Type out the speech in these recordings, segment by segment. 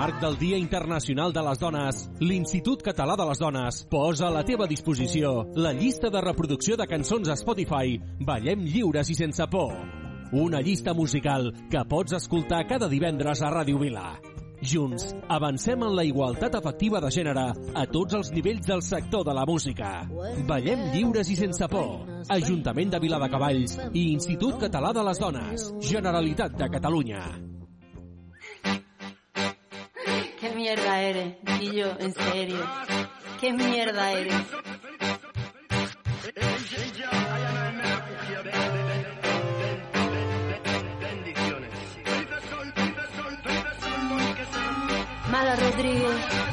marc del Dia Internacional de les Dones, l'Institut Català de les Dones posa a la teva disposició la llista de reproducció de cançons a Spotify Ballem lliures i sense por. Una llista musical que pots escoltar cada divendres a Ràdio Vila. Junts, avancem en la igualtat efectiva de gènere a tots els nivells del sector de la música. Ballem lliures i sense por. Ajuntament de Viladecavalls i Institut Català de les Dones. Generalitat de Catalunya. Mierda eres? Yo, en serio. ¿Qué mierda eres? Mala Rodríguez.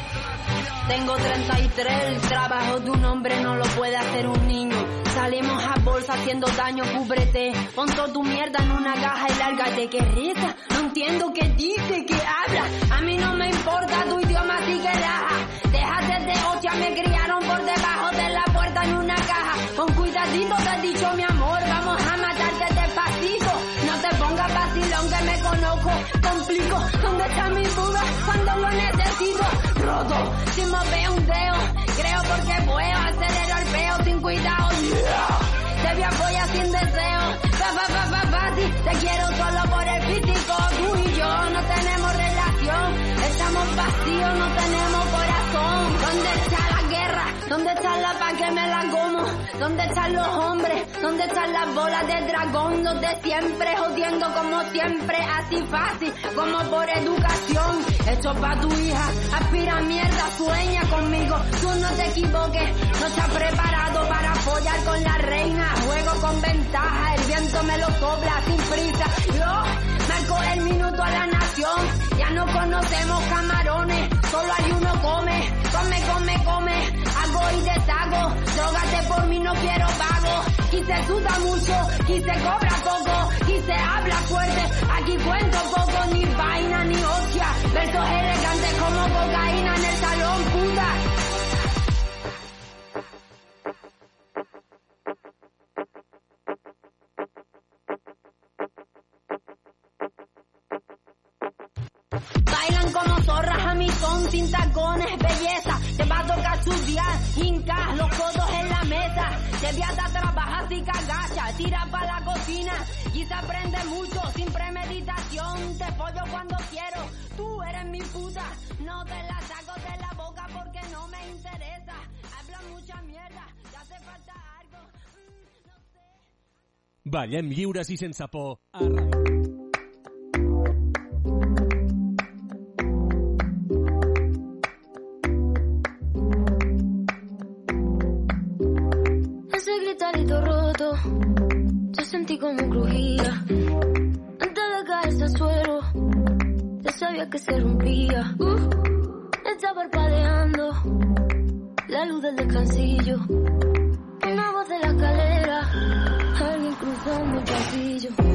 Tengo 33, el trabajo de un hombre no lo puede hacer un niño. Salimos a bolsa haciendo daño, cúbrete. Pon toda tu mierda en una caja y lárgate. Que risa, no entiendo qué dice, qué habla. A mí no me importa tu idioma, así que raja. Déjate de hostia, me criaron por debajo de la puerta en una caja. Con cuidadito te he dicho mi amor, vamos a matarte despacito. No te pongas vacilón que me conozco, complico. ¿Dónde está mi Buda cuando lo necesito? Roto, si me veo un dedo, creo porque puedo acelero el peo sin cuidado. Yeah. Te vi apoyar sin deseo, pa pa pa pa sí. Te quiero solo por el físico, tú y yo no tenemos relación, estamos vacíos, no tenemos corazón. ¿Dónde está la? ¿Dónde está la paz que me la como? ¿Dónde están los hombres? ¿Dónde están las bolas de dragón? Los de siempre jodiendo como siempre, así fácil como por educación. Esto pa' tu hija, aspira mierda, sueña conmigo. Tú no te equivoques, no estás preparado para follar con la reina. Juego con ventaja, el viento me lo sopla sin prisa. Yo marco el minuto a la nación, ya no conocemos camarones, solo hay uno come, come, come, come, y deshago, drogate por mí, no quiero pago, y se suda mucho, y se cobra poco, y se habla fuerte, aquí cuento poco, ni vaina ni hostia, versos elegantes como cocaína en el salón, puta. Zorras a mi son sin tacones, belleza. Te va a tocar estudiar, hinca, los codos en la mesa. Te voy a trabajar y cagacha, tira para la cocina y se aprende mucho sin premeditación. Te pollo cuando quiero, tú eres mi puta. No te la saco de la boca porque no me interesa. Habla mucha mierda, te hace falta algo. Mm, no sé. Ballem lliures i sense por a Gritarito roto, yo sentí como crujía. Antes de caerse al suelo, ya sabía que se rompía. Uh, está parpadeando la luz del descansillo. Una voz de la escalera, alguien cruzando el pasillo.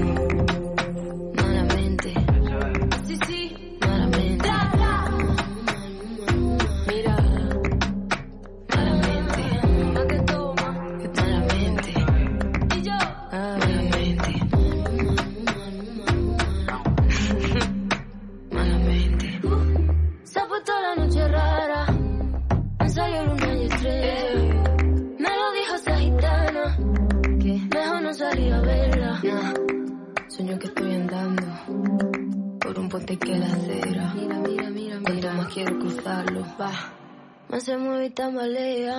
Se mueve y tambalea.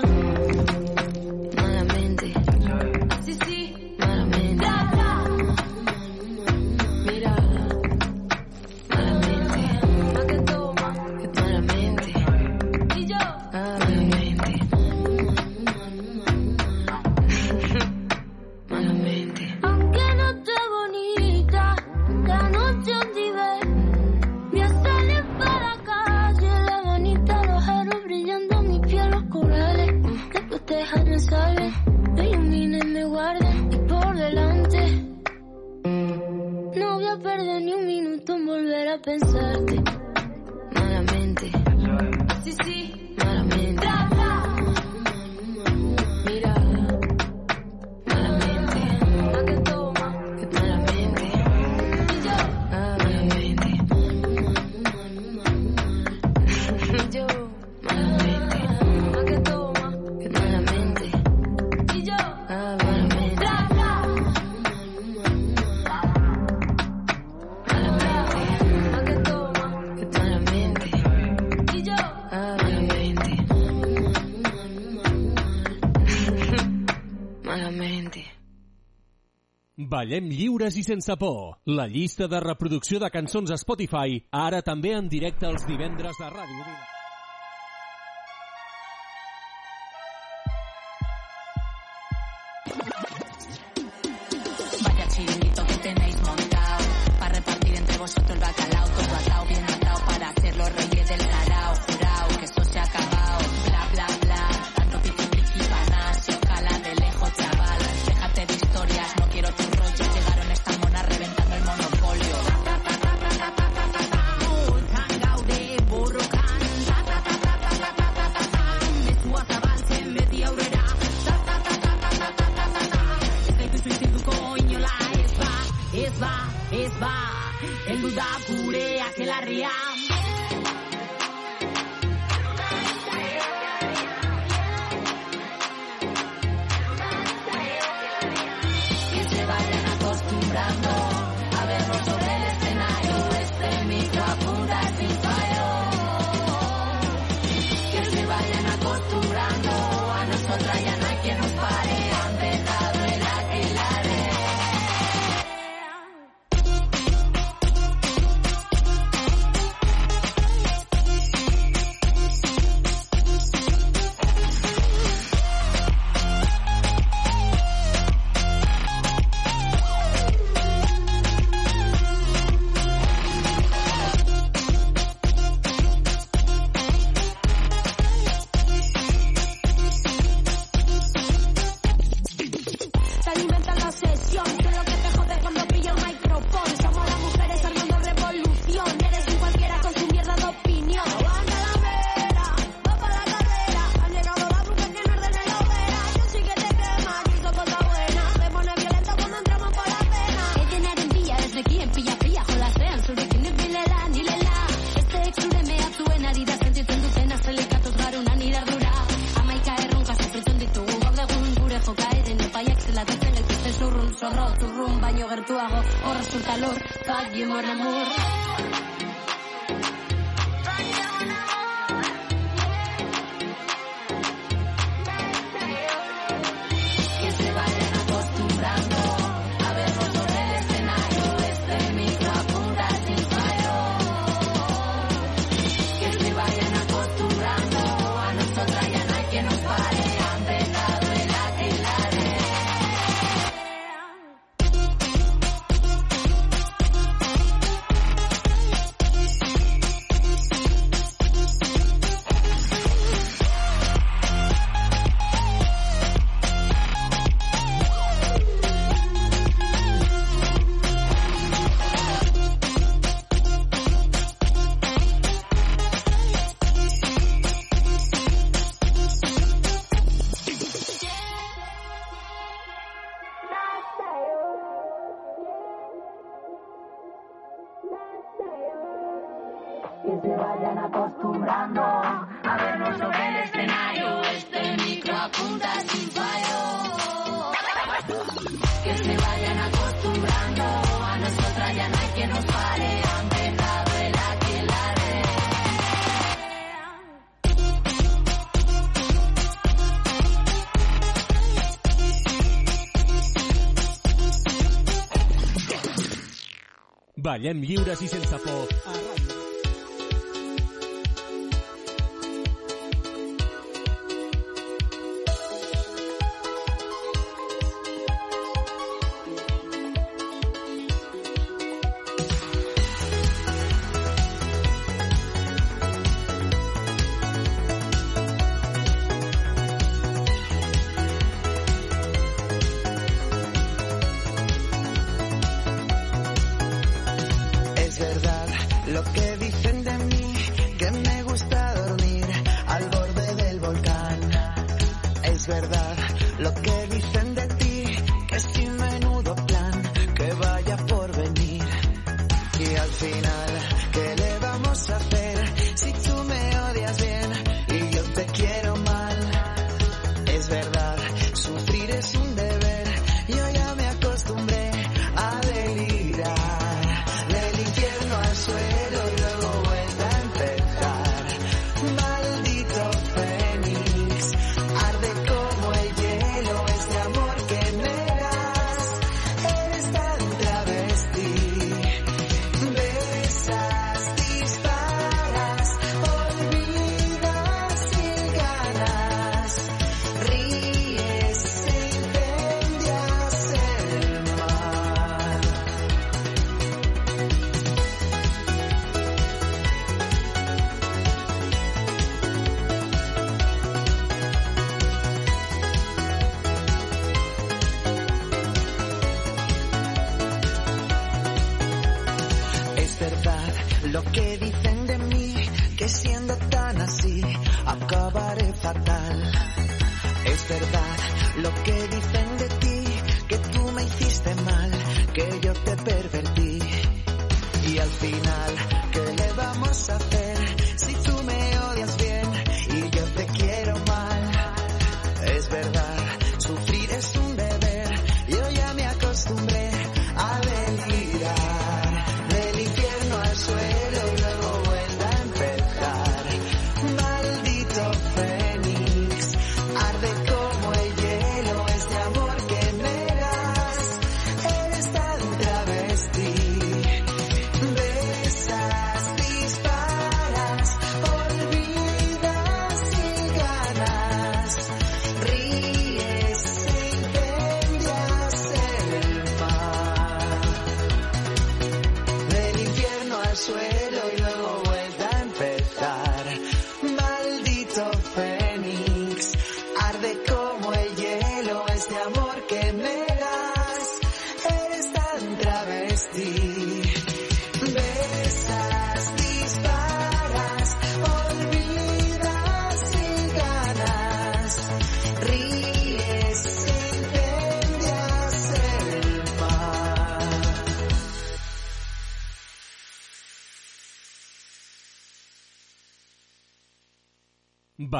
Ballem lliures i sense por. La llista de reproducció de cançons a Spotify, ara també en directe els divendres de Ràdio Vila. vague mon more. Ballem lliures i sense por.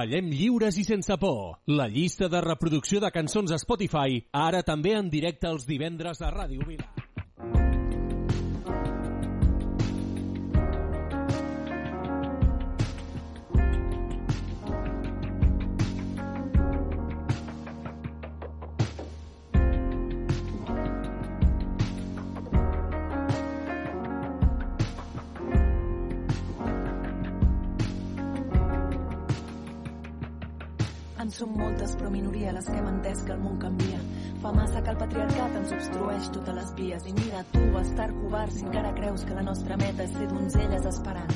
Ballem lliures i sense por. La llista de reproducció de cançons a Spotify, ara també en directe els divendres a Ràdio Vila. En som moltes, però minoria, les que hem entès que el món canvia. Fa massa que el patriarcat ens obstrueix totes les vies. I mira, tu, estar covard, si encara creus que la nostra meta és ser donzelles esperant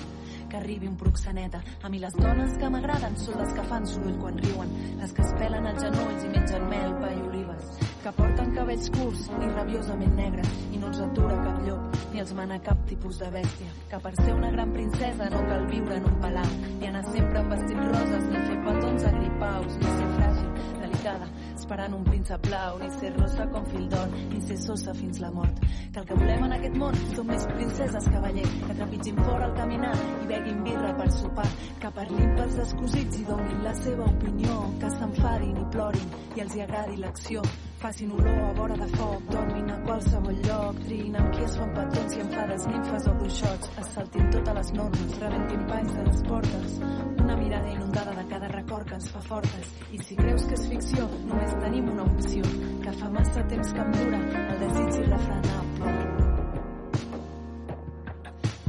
que arribi un proxeneta. A mi les dones que m'agraden són les que fan soroll quan riuen, les que es pelen els genolls i mengen mel, pa i olives, que porten cabells curts i rabiosament negres i no els atura cap llop ni els mana cap tipus de bèstia. Que per ser una gran princesa no cal viure en un palau ni anar sempre amb vestits roses ni fer petons agripaus ni ser fràgil, delicada, esperant un príncep blau, ni ser rosa com fil d'or, ni ser sosa fins la mort. Que el que volem en aquest món són més princeses cavaller, que trepitgin fora al caminar i beguin birra per sopar, que parlin pels descosits i donin la seva opinió, que s'enfadin i plorin i els hi agradi l'acció, facin olor a vora de foc, dormin a qualsevol lloc, triïn amb qui es fan petons i enfades, nimfes o bruixots, es saltin totes les normes, rebentin panys de les portes, una mirada inundada de cada record que ens fa fortes, i si creus que és ficció, només tenim una opció, que fa massa temps que em dura el desig irrefrenable.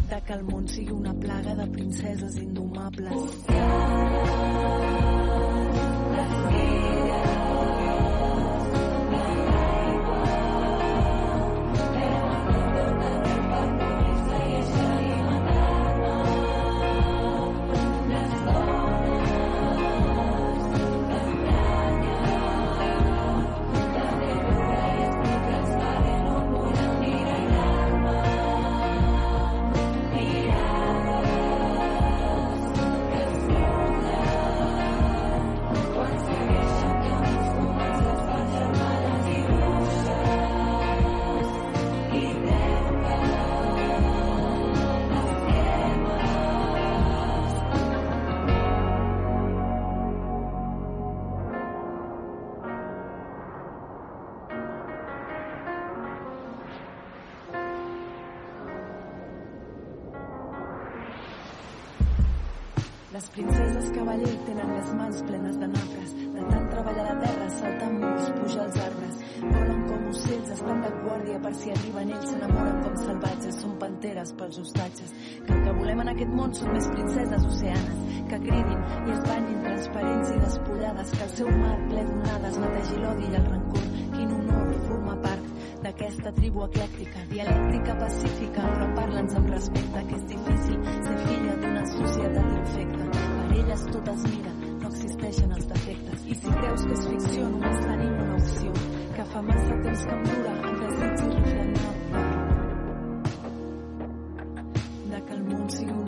De que el món sigui una plaga de princeses indomables. Les princeses cavaller tenen les mans plenes de nafres, de tant treballar la terra, saltar murs, pujar els arbres. Volen com ocells, estan de guàrdia per si arriben ells, s'enamoren com salvatges, són panteres pels hostatges. Que el que volem en aquest món són més princeses oceanes, que cridin i es banyin transparents i despullades, que el seu mar ple d'onades netegi l'odi i el rancor. D'aquesta tribu eclèctica, dialèctica pacífica, però parla'ns amb respecte, que és difícil ser filla d'una societat infecta. Per elles tot es mira, no existeixen els defectes. I si creus que és ficció, només tenim una opció, que fa massa temps que em dura el desig irrefrenable de que el món sigui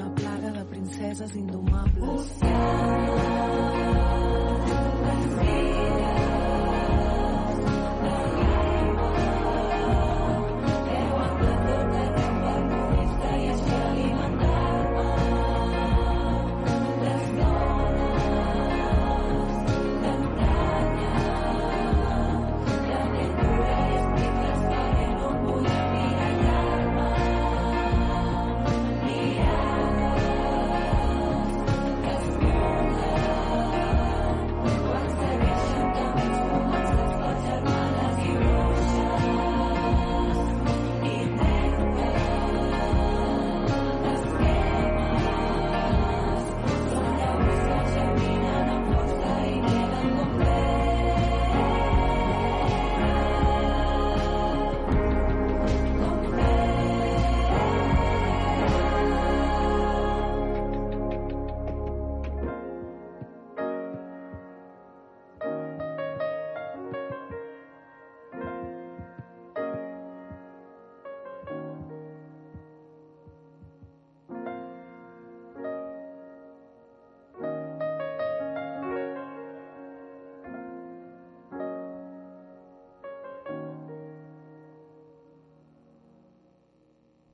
forces indomables.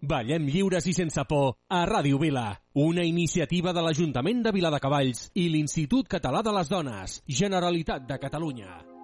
Ballem lliures i sense por a Ràdio Vila, una iniciativa de l'Ajuntament de Viladecavalls i l'Institut Català de les Dones, Generalitat de Catalunya.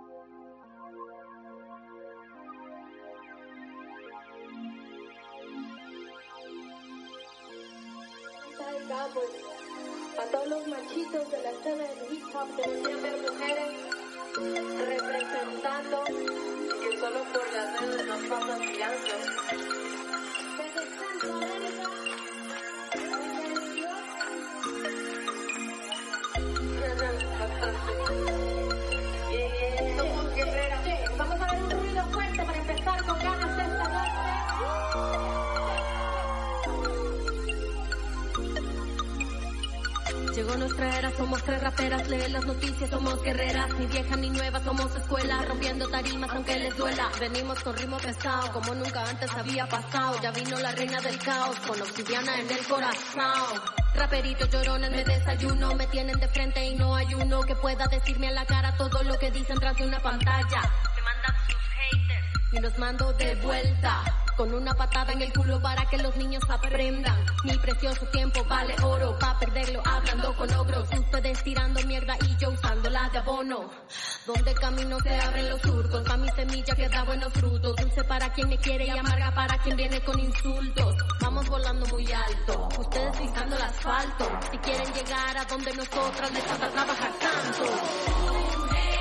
Como nunca antes había pasado, ya vino la reina del caos, con obsidiana en el corazón. Raperitos llorones me desayuno, me tienen de frente y no hay uno que pueda decirme a la cara todo lo que dicen tras de una pantalla. Se mandan sus haters y los mando de vuelta. Con una patada en el culo para que los niños aprendan. Mi precioso tiempo vale oro, pa' perderlo hablando con ogros. Ustedes tirando mierda y yo usándola de abono. Donde camino se abren los surcos, pa' mi semilla que da buenos frutos. Dulce para quien me quiere y amarga para quien viene con insultos. Vamos volando muy alto, ustedes pisando el asfalto. Si quieren llegar a donde nosotras les falta trabajar tanto.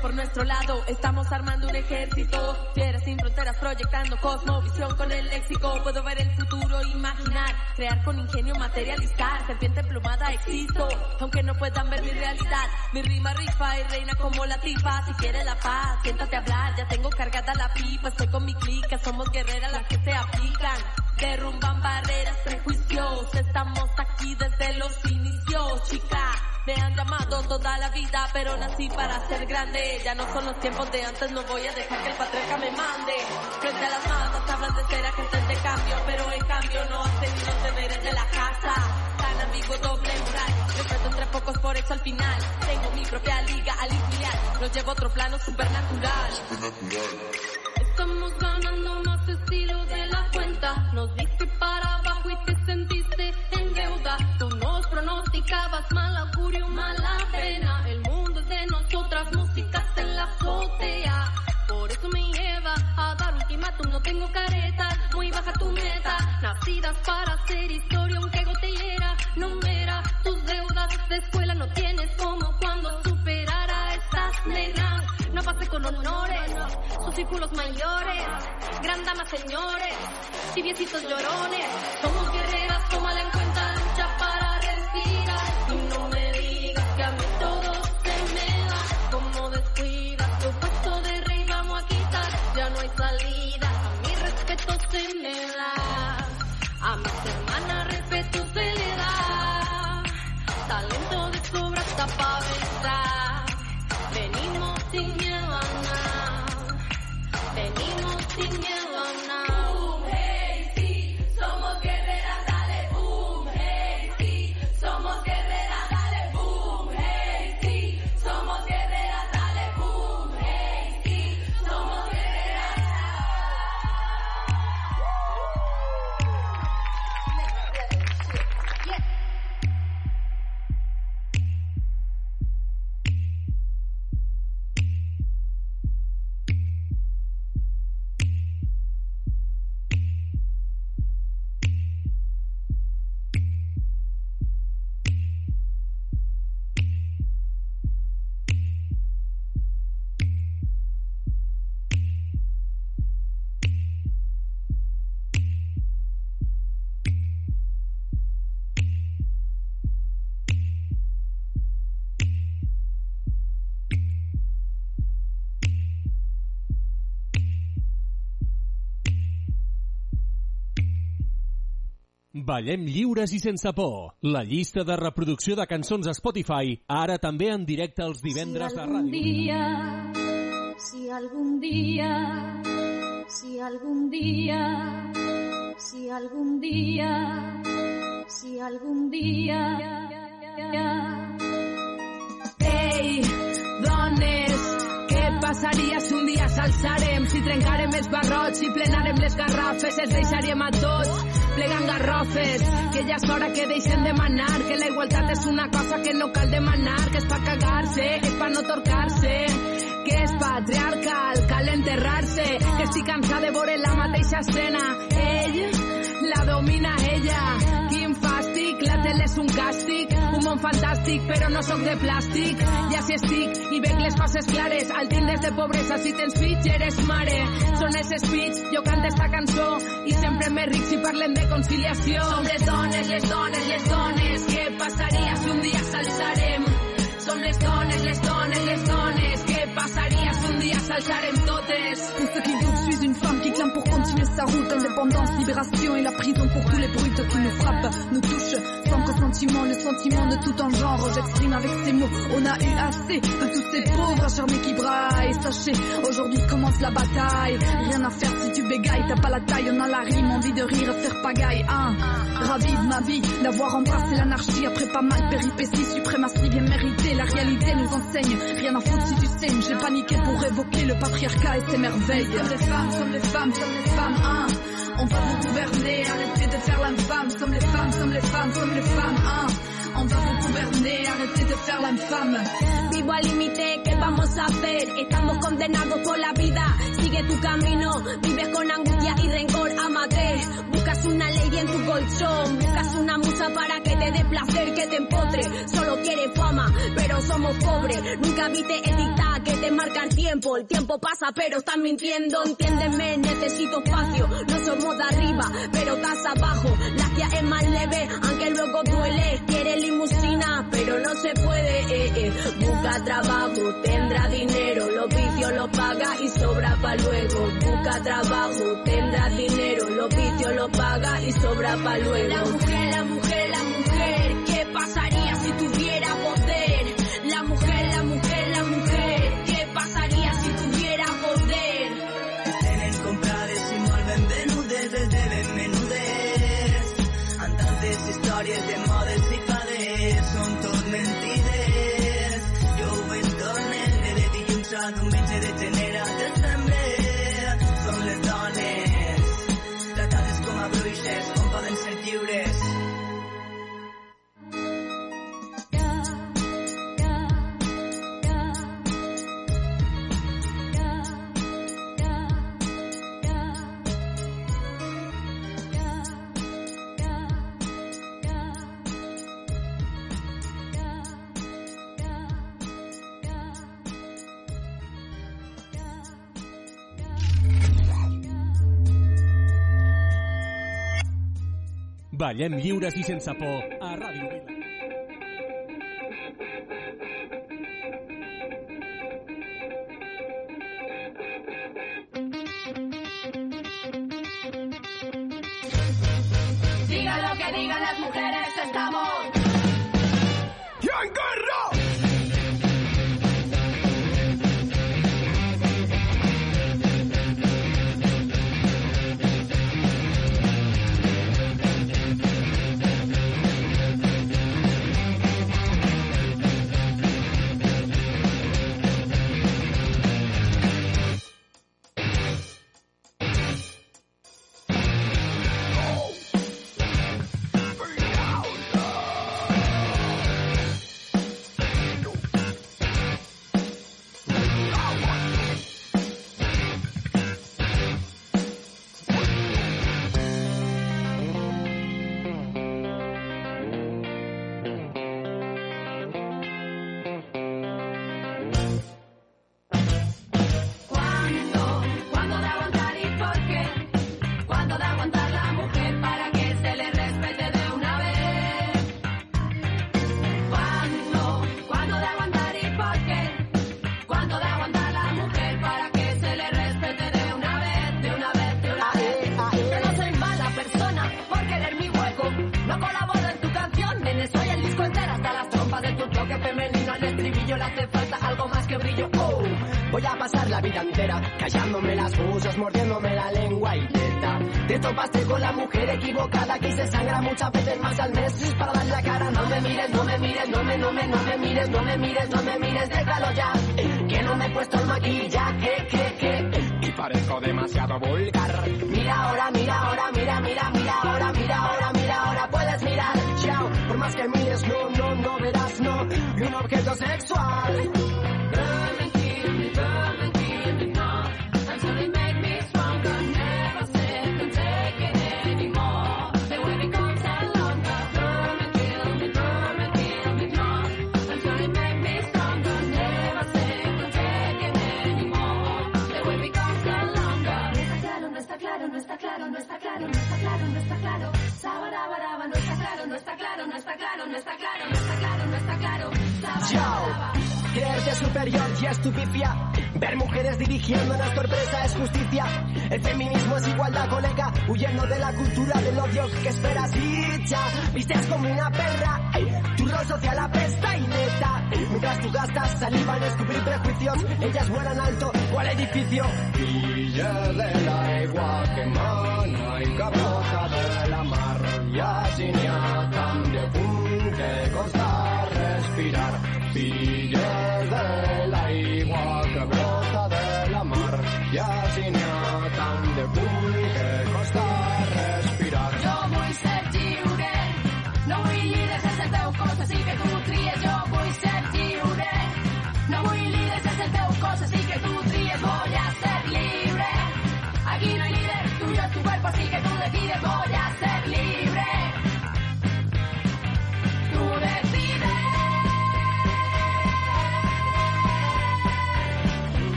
Por nuestro lado, estamos armando un ejército, fieras sin fronteras proyectando cosmovisión con el léxico, puedo ver el futuro, imaginar, crear con ingenio, materializar, serpiente plumada existo, aunque no puedan ver mi realidad, mi rima rifa y reina como la tifa, si quieres la paz, siéntate a hablar, ya tengo cargada la pipa, estoy con mi clica, somos guerreras las que se aplican, derrumban barreras, prejuicios, estamos aquí desde los inicios, chica. Me han llamado toda la vida, pero nací para ser grande. Ya no son los tiempos de antes, no voy a dejar que el patriarca me mande. Frente a las masas hablan de ser agentes de cambio, pero en cambio no hacen los deberes de la casa. Tan ambiguo, doble moral. Respeto entre pocos, por eso al final tengo mi propia liga al filial. Lo llevo a otro plano supernatural. Estamos ganando más estilo de la cuenta. Nos diste para abajo y te sentiste mal augurio, mala pena. El mundo es de nosotras, músicas en la azotea. Por eso me lleva a dar ultimátum, no tengo careta. Muy baja tu meta, nacidas para hacer historia, aunque gotellera. No mera tus deudas de escuela, no tienes como cuando superar a estas nenas. No pase con honores, sus círculos mayores, gran damas señores, tibiecitos llorones. Somos guerreras, tómala en cuenta, lucha para respirar. people singing like Ballem lliures i sense por. La llista de reproducció de cançons a Spotify, ara també en directe els divendres de algún ràdio. día, si algún día, si algún día, si algún día, si algún día. Ei, dones, què passaria si un dia s'alçarem? Si trencarem els barrots, si plenarem les garrafes, els deixaríem a tots plegant garrofes. Que ja és hora que deixen de manar, que la igualtat és una cosa que no cal demanar, que és pa cagar-se, és pa no torcar-se, que és patriarcal, cal enterrar-se, que estic cansada de veure la mateixa escena. Ell la domina ella, quin tele és un càstig, un món fantàstic, però no sóc de plàstic. Ja si estic i veig les coses clares, al tindres de pobresa, si tens fills eres mare. Són els speech, jo canto esta cançó i sempre més ric si parlem de conciliació. Som les dones, les dones, les dones, què passaria si un dia s'alçarem? Som les dones, les dones, les dones, Pour ceux qui doutent, je suis une femme qui clame pour continuer sa route. Indépendance, libération et la prison pour tous les brutes qui nous frappent, nous touchent. Sans ressentiment, le sentiment de tout en genre. J'exprime avec ces mots. On a eu assez de tous ces pauvres acharnés qui braillent. Sachez, aujourd'hui commence la bataille. Rien à faire si tu bégayes, t'as pas la taille. On a la rime, envie de rire, faire pagaille. Hein. Ravi de ma vie, d'avoir embrassé l'anarchie après pas mal péripéties. Suprématie bien méritée, la réalité nous enseigne. Rien à foutre si tu saignes. J'ai paniqué pour évoquer le patriarcat et ses merveilles. Sommes les femmes, sommes les femmes, sommes les femmes, hein. On va vous gouverner, arrêtez de faire l'infâme. Sommes les femmes, sommes les femmes, sommes les femmes, hein. Vivo al límite, ¿qué vamos a hacer? Estamos condenados por la vida. Sigue tu camino, vives con angustia y rencor, amate. Buscas una ley en tu colchón, buscas una musa para que te dé placer, que te empotre. Solo quieres fama, pero somos pobres. Nunca viste editar que te marca el tiempo. El tiempo pasa, pero estás mintiendo. Entiéndeme, necesito espacio. Arriba, pero estás abajo. La guía es más leve, aunque luego duele. Quiere limusina, pero no se puede. Eh, eh. Busca trabajo, tendrá dinero. Los vicios los paga y sobra pa' luego. Busca trabajo, tendrá dinero. Los vicios los paga y sobra pa' luego. La mujer, la mujer, la mujer. ¿Qué pasaría si Ballem lliures i sense por a Ràdio Vila. Diga lo que digan las mujeres, no está claro. Sabarabaraba, no está claro, no está claro, no está claro, no está claro, no está claro, no está claro. Sabarabaraba. Creerte superior y estupifia. Ver mujeres dirigiendo nuestra empresa es justicia. El feminismo es igualdad, colega. Huyendo de la cultura del odio que esperas y ya. Vistes como una perra. Tu rol social apesta y neta. Mientras tú gastas saliva en descubrir prejuicios, ellas vuelan alto. ¿Cuál edificio? Villa de l'aigua que mana que brota de la mar. I així n'hi ha tant de que costa respirar. Filles de I've been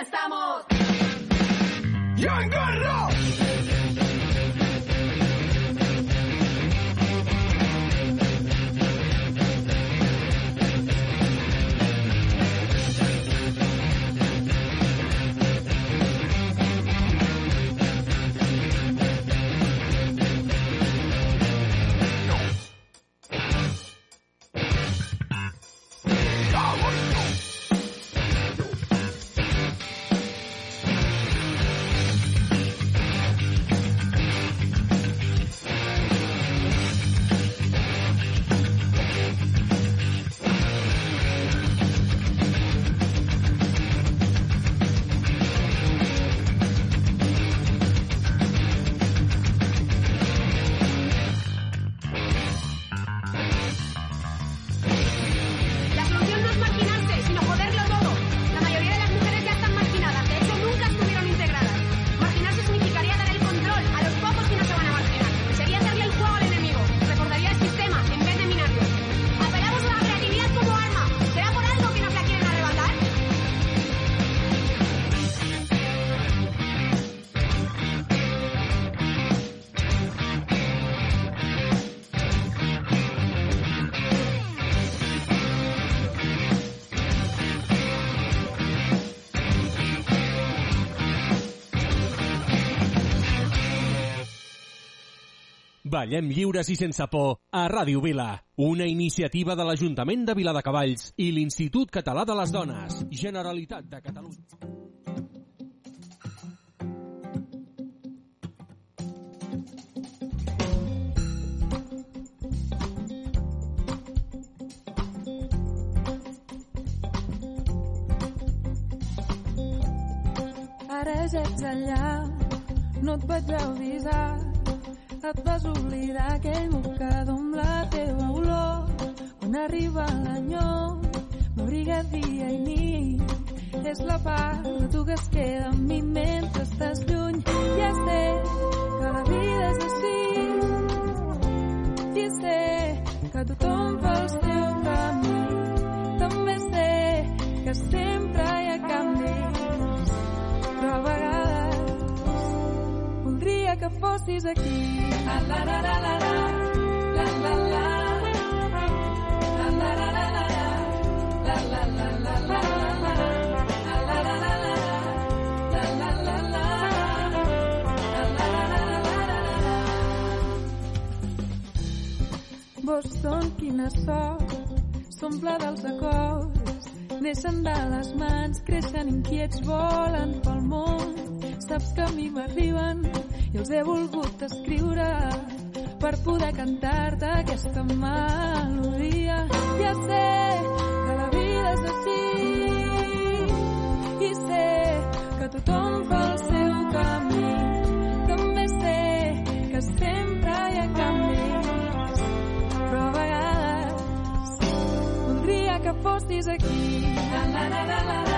estamos. ¡Yo en Ballem lliures i sense por a Ràdio Vila, una iniciativa de l'Ajuntament de Viladecavalls i l'Institut Català de les Dones, Generalitat de Catalunya. Ara ja ets allà, no et vaig avisar. Et vas oblidar aquell mocador amb la teva olor. Quan arriba l'enyor, m'abriga dia i nit. És la part de tu que es queda amb mi mentre estis aquí. La, la, la, la, la, la, la, la, la. Quina sort, s'omple dels acords, neixen de les mans, creixen inquiets, volen pel món, saps que a mi m'arriben i els he volgut escriure per poder cantar-te aquesta melodia. Ja sé que la vida és així i sé que tothom fa el seu camí. També sé que sempre hi ha canvis, però a vegades voldria que fossis aquí. La, la, la, la, la, la.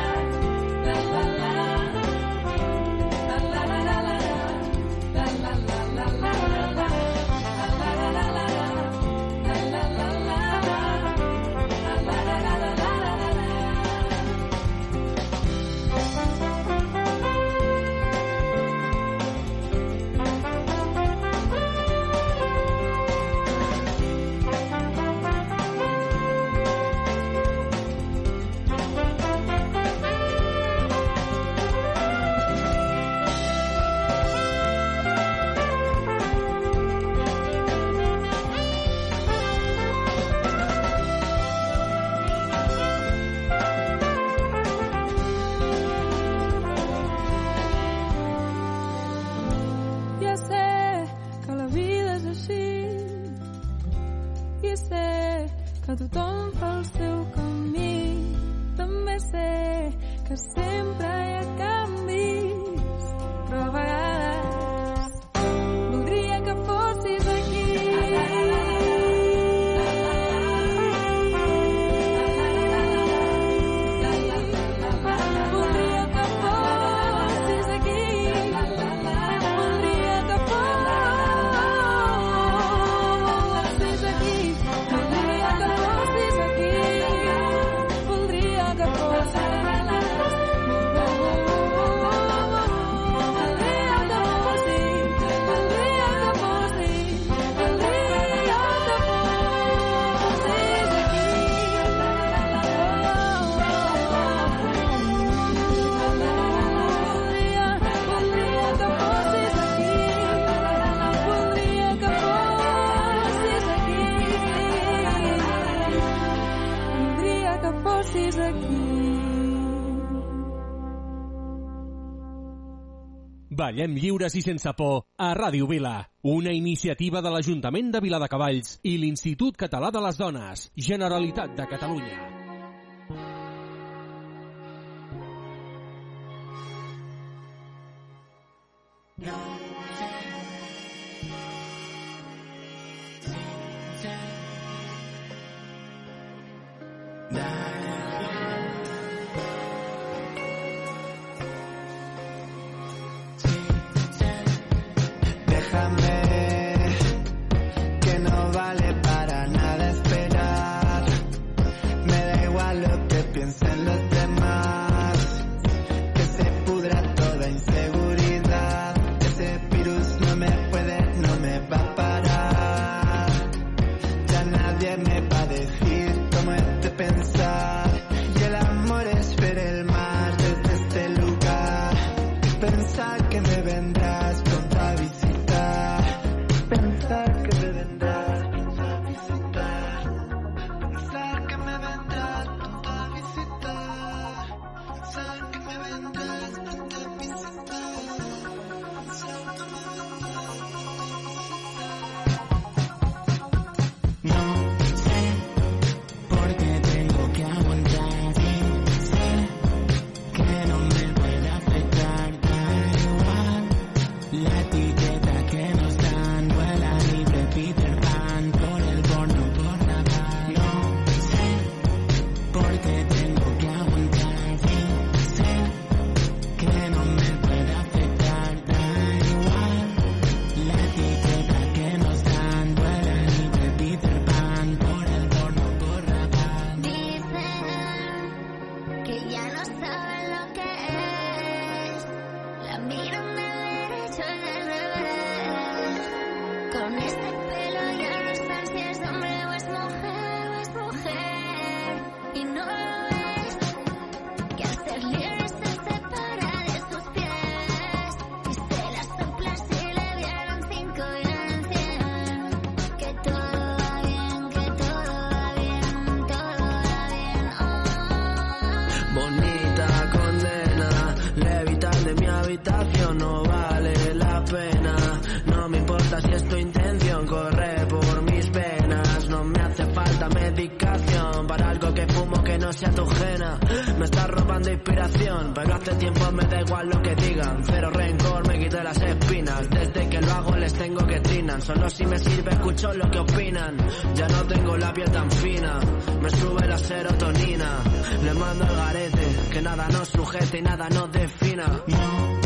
Ballem lliures i sense por a Ràdio Vila. Una iniciativa de l'Ajuntament de Viladecavalls i l'Institut Català de les Dones, Generalitat de Catalunya. déjame. No vale la pena. No me importa si es tu intención, corre por mis penas. No me hace falta medicación para algo que fumo que no sea tu ajena. Me estás robando inspiración, pero hace tiempo me da igual lo que digan. Cero rencor, me quité las espinas. Desde que lo hago les tengo que trinan. Solo si me sirve escucho lo que opinan. Ya no tengo la piel tan fina, me sube la serotonina. Le mando al garete, que nada nos sujete y nada nos defina.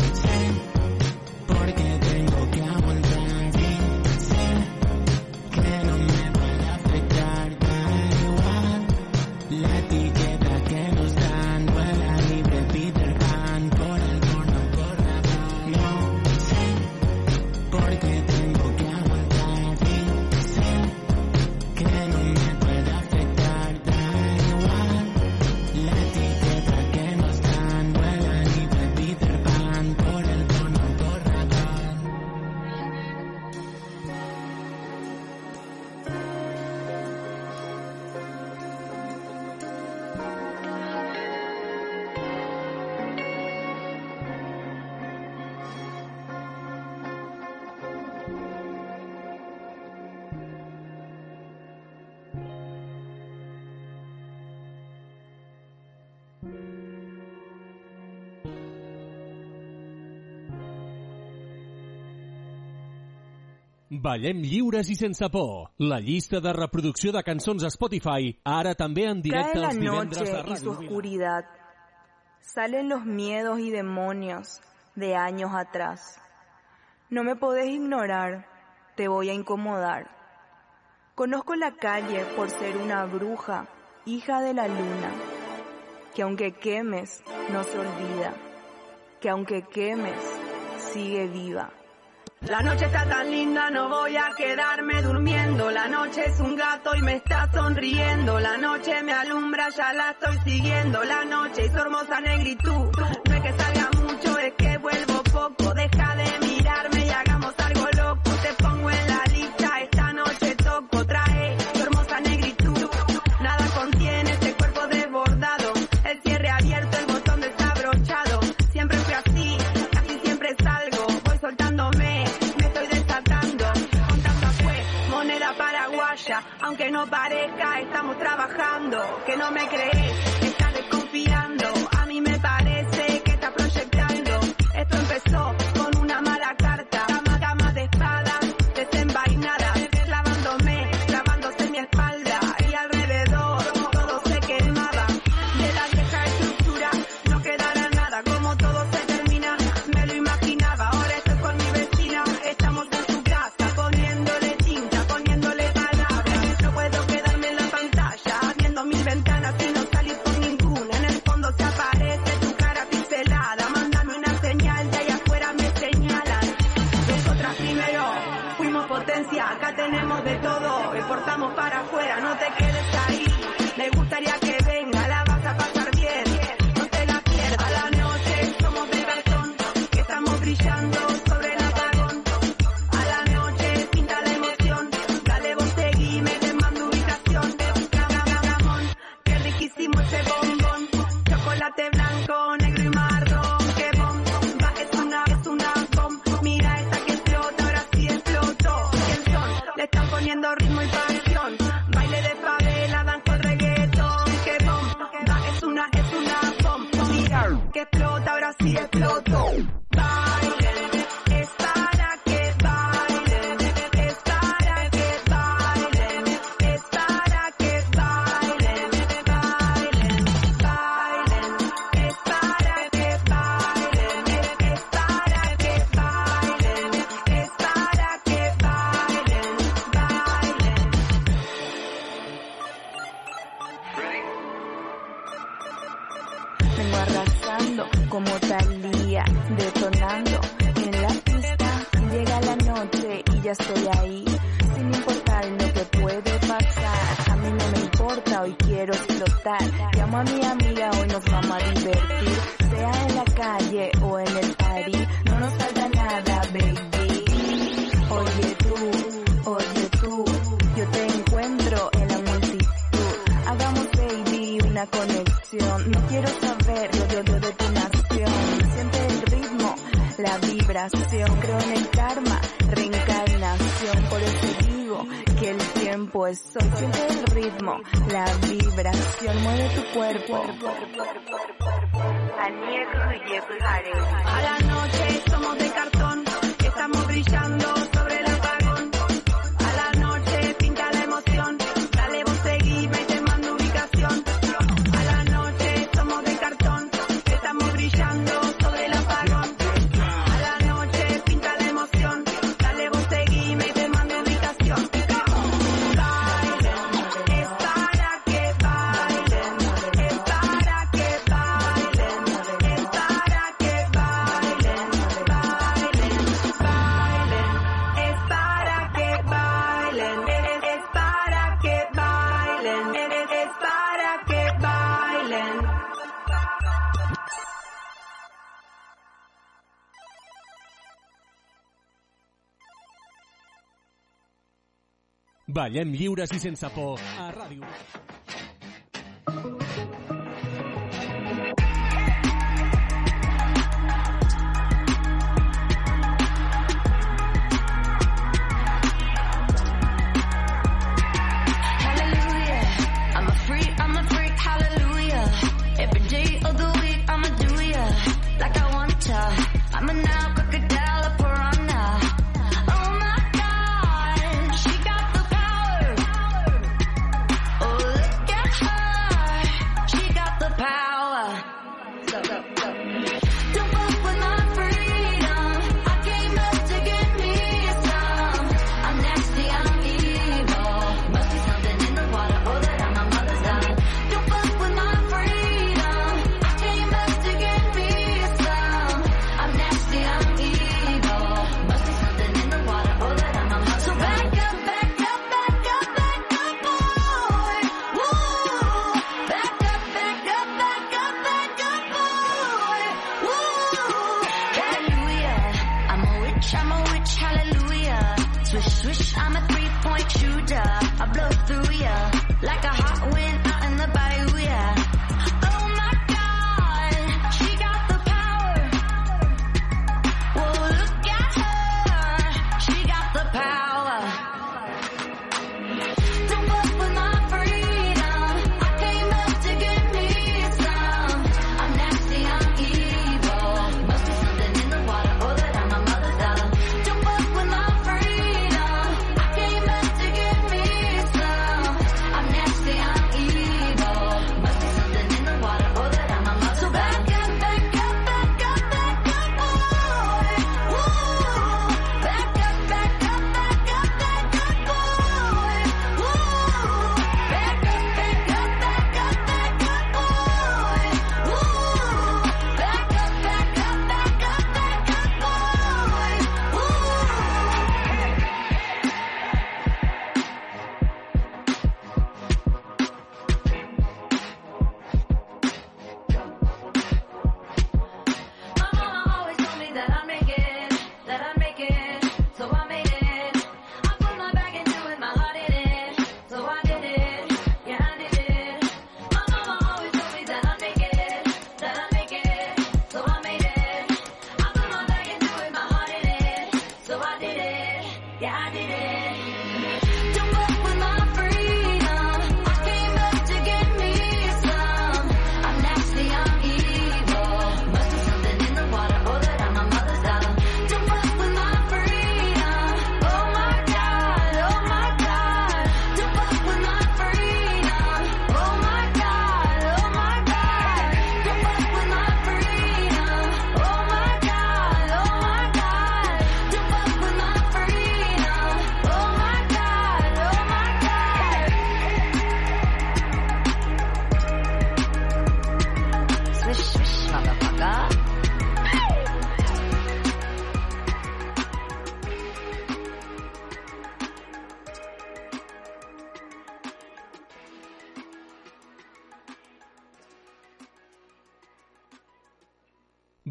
Ballem lliures i sense por. La llista de reproducció de cançons a Spotify, ara també en directe Cae la els divendres noche de y su Ràdio Vila. oscuridad. Salen los miedos y demonios de años atrás. No me podés ignorar, te voy a incomodar. Conozco la calle por ser una bruja, hija de la luna, que aunque quemes, no se olvida, que aunque quemes, sigue viva. La noche está tan linda, no voy a quedarme durmiendo. La noche es un gato y me está sonriendo. La noche me alumbra, ya la estoy siguiendo. La noche y su hermosa negritud. No es que salga mucho, es que vuelvo poco. Deja de parezca, estamos trabajando. Que no me crees, Ballem lliures i sense por a Ràdio.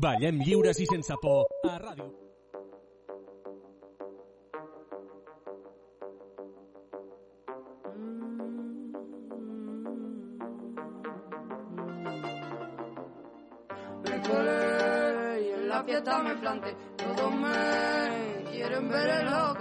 Ballem lliures i sense por a ràdio. Me colé y en la fiesta me planté, todos me quieren ver el ojo.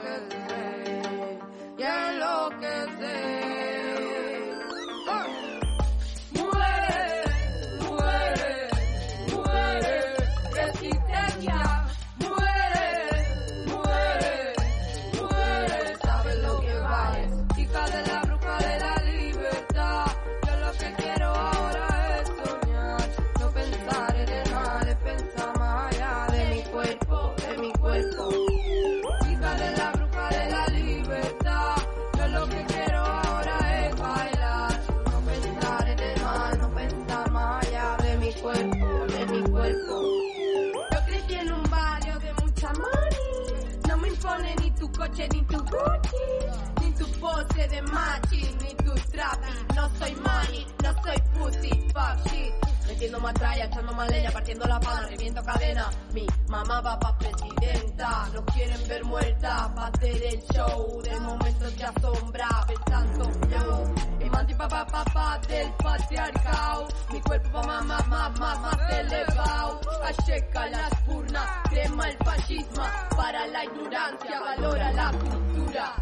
Matralla, echando más leña, partiendo la pana, reviento cadena. Mi mamá va pa' presidenta, nos quieren ver muerta, pa' hacer el show. De momento te asombra, pensando yo. Emancipa pa' papá del patriarcado. Mi cuerpo va más, más, más, más, más elevado. Acheca las purnas, crema el fascismo. Para la ignorancia, valora la cultura.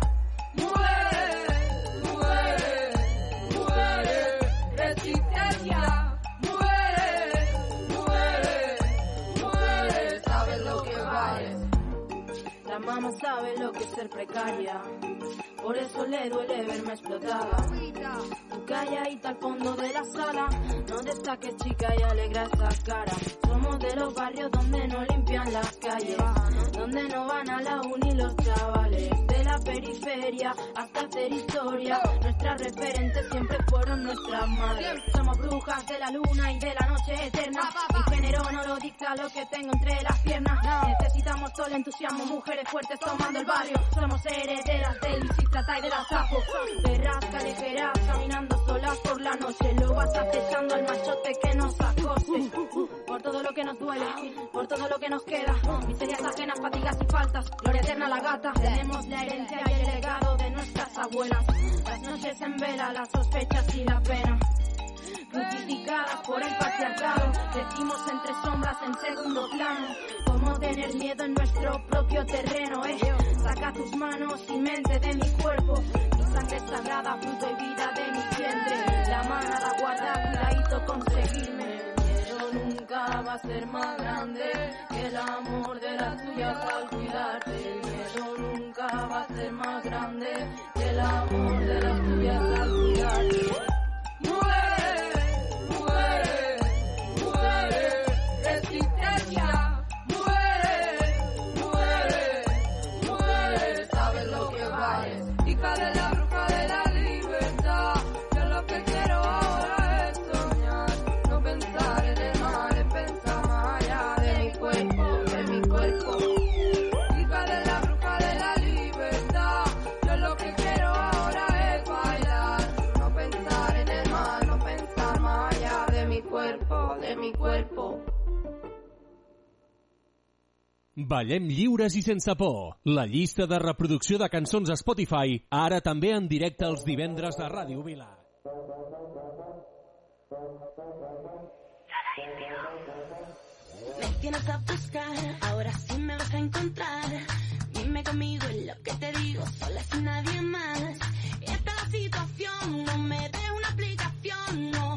Muere, mamá sabe lo que es ser precaria. Por eso le duele verme explotada. Tú calladita al fondo de la sala. No destaques, chica, y alegra esa cara. Somos de los barrios donde no limpian las calles. Donde no van a la uni los chavales. La periferia hasta hacer historia. Nuestras referentes siempre fueron nuestras madres. Somos brujas de la luna y de la noche eterna. Mi género no lo dicta lo que tengo entre las piernas. Necesitamos todo el entusiasmo, mujeres fuertes tomando el barrio. Somos herederas del Trata y de la sapo. Perras callejeras caminando solas por la noche. Lo vas acechando al machote que nos acose. Por todo lo que nos duele, por todo lo que nos queda. Miserias ajenas, fatigas y faltas. Gloria eterna la gata. Tenemos la herencia y el legado de nuestras abuelas. Las noches en vela, las sospechas y la pena crucificadas por el patriarcado. Decimos entre sombras en segundo plano. Cómo tener miedo en nuestro propio terreno, eh. Saca tus manos y mente de mi cuerpo. Mi sangre sagrada, fruto y vida de mi vientre. La manada guarda, cuidadito conseguirme. Pero nunca va a ser más grande que el amor de las tuyas al cuidarte. Miedo va a ser más grande que el amor de las tuyas al cuidarte. Ballem lliures i sense por. La llista de reproducció de cançons a Spotify, ara també en directe els divendres de Ràdio Vila. Me tienes a buscar, ahora sí me vas a encontrar. Dime conmigo en lo que te digo, sola sin nadie más. Esta situación, no me des una explicación, no.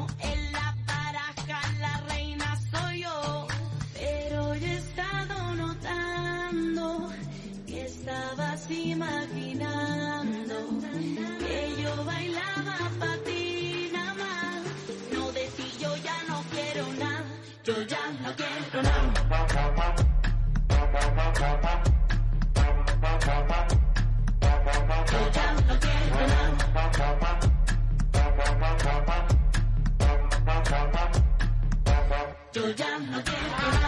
You're down again.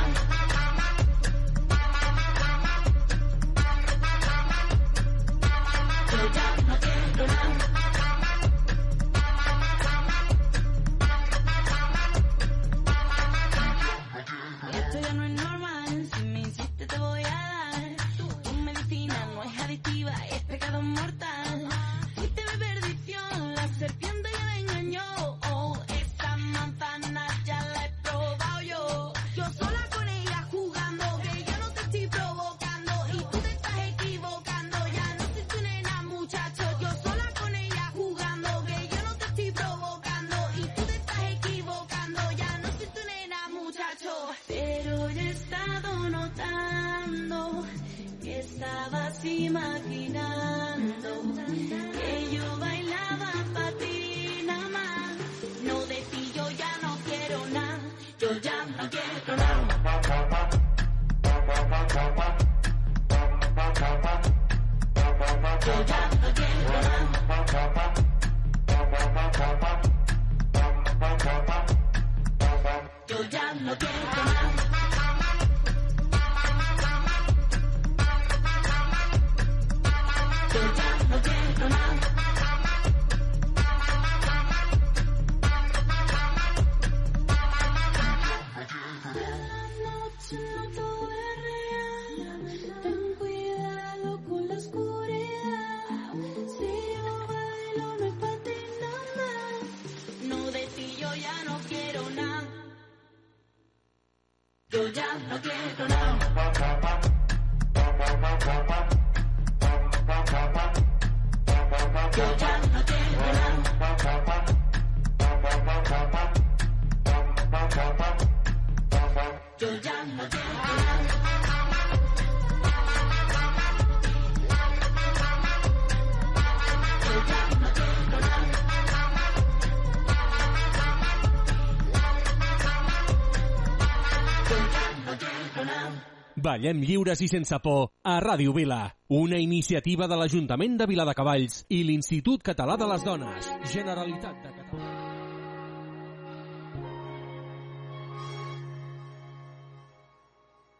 Ballem lliures i sense por a Ràdio Vila, una iniciativa de l'Ajuntament de Viladecavalls i l'Institut Català de les Dones, Generalitat de Catalunya.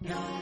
No.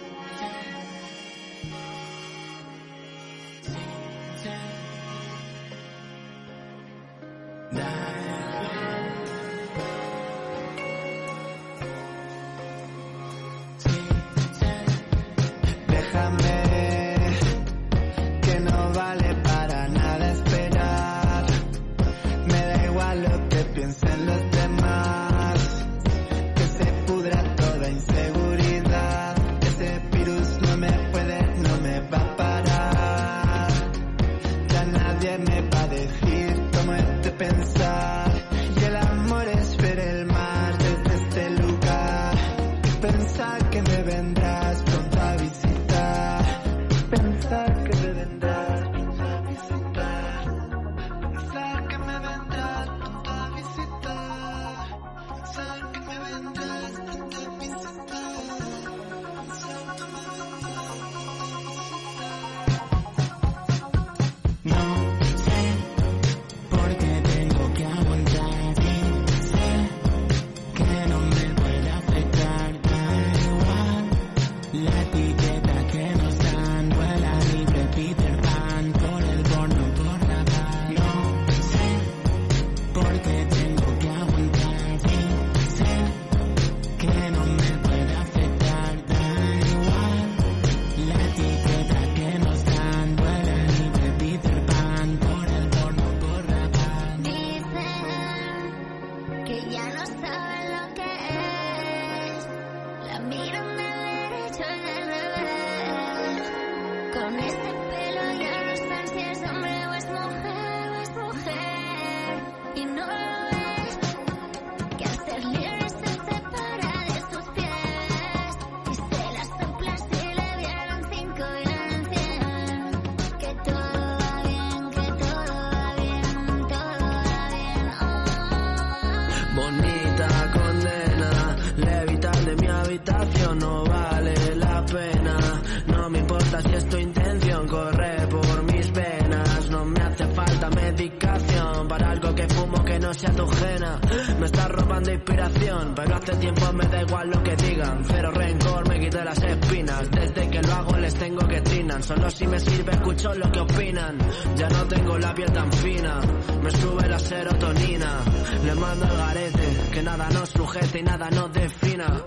Me estás robando inspiración, pero hace tiempo me da igual lo que digan. Cero rencor, me quito las espinas. Desde que lo hago les tengo que trinan. Solo si me sirve escucho lo que opinan. Ya no tengo la piel tan fina, me sube la serotonina. Le mando al garete, que nada nos sujete y nada nos defina.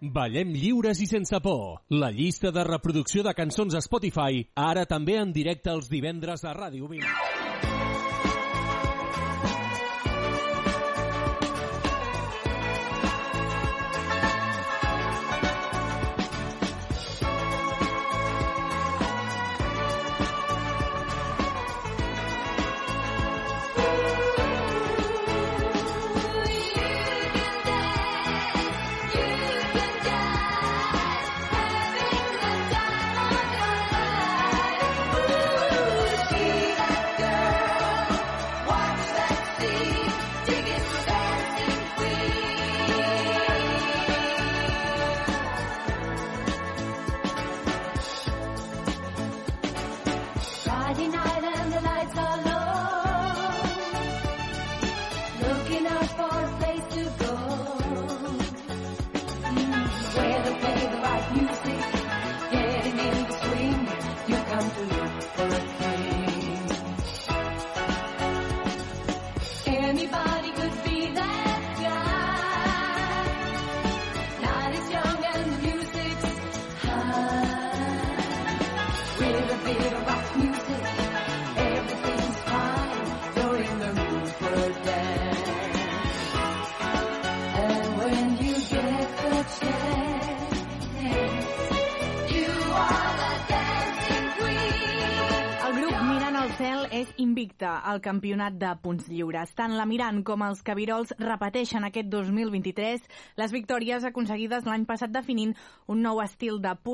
Ballem lliures i sense por. La llista de reproducció de cançons a Spotify, ara també en directe els divendres a Ràdio Vila. Al campionat de punts lliures. Tant la Mirant com els Cabirols repeteixen aquest 2023 les victòries aconseguides l'any passat definint un nou estil de punts